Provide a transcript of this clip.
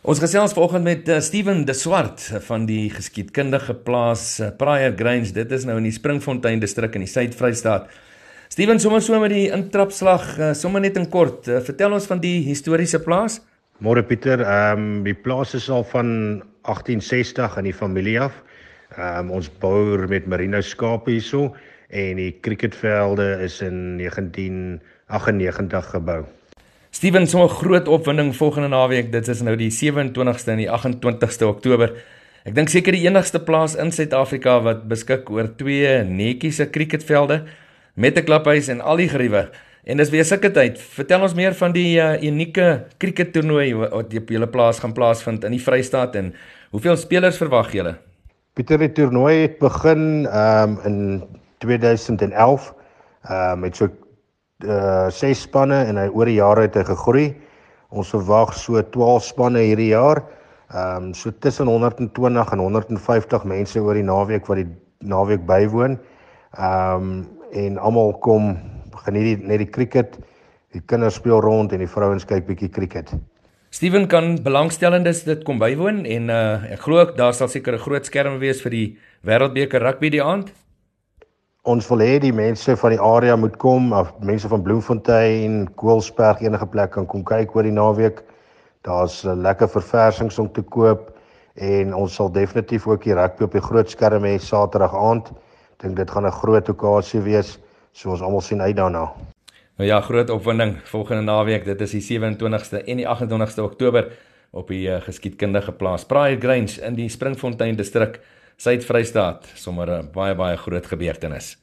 Ons gesels vanoggend met uh, Steven De Swart van die geskiedkundige plaas uh, Prior Grange. Dit is nou in die Springfontein distrik in die Suid-Vrystaat. Steven, sommer so met die intrapslag, uh, sommer net in kort, uh, vertel ons van die historiese plaas. Môre Pieter, ehm um, die plaas is al van 1860 in die familie af. Ehm um, ons bou met merino skape hierso en die cricketvelde is in 1998 gebou. Steven, so 'n groot opwinding volgende naweek. Dit is nou die 27ste en die 28ste Oktober. Ek dink seker die enigste plaas in Suid-Afrika wat beskik oor twee netjiese cricketvelde met 'n klaphuis en al die geriewe. En dis weer sulke tyd. Vertel ons meer van die uh, unieke crickettoernooi wat op julle plaas gaan plaasvind in die Vrystaat en hoeveel spelers verwag julle? Pieter, die toernooi het begin um, in 2011 uh, met so uh ses spanne en hy oor die jare het hy gegroei. Ons verwag so 12 spanne hierdie jaar. Ehm um, so tussen 120 en 150 mense oor die naweek wat die naweek bywoon. Ehm um, en almal kom geniet die, net die cricket. Die kinders speel rond en die vrouens kyk bietjie cricket. Steven kan belangstellendes dit kom bywoon en uh ek glo daar sal seker 'n groot skerm wees vir die Wêreldbeker rugby die aand ons wil hê die mense van die area moet kom of mense van Bloemfontein, Koelsberg enige plek kan kom kyk oor die naweek. Daar's lekker verversings om te koop en ons sal definitief ook die rugby op die groot skerm hê Saterdag aand. Dink dit gaan 'n groot okasie wees, so ons almal sien uit daarna. Nou ja, groot opwinding volgende naweek. Dit is die 27ste en die 28ste Oktober op die uh, geskiedkundige plaas Pride Grange in die Springfontein distrik. Suid-Vrystaat, sommer 'n baie baie groot gebeurtenis.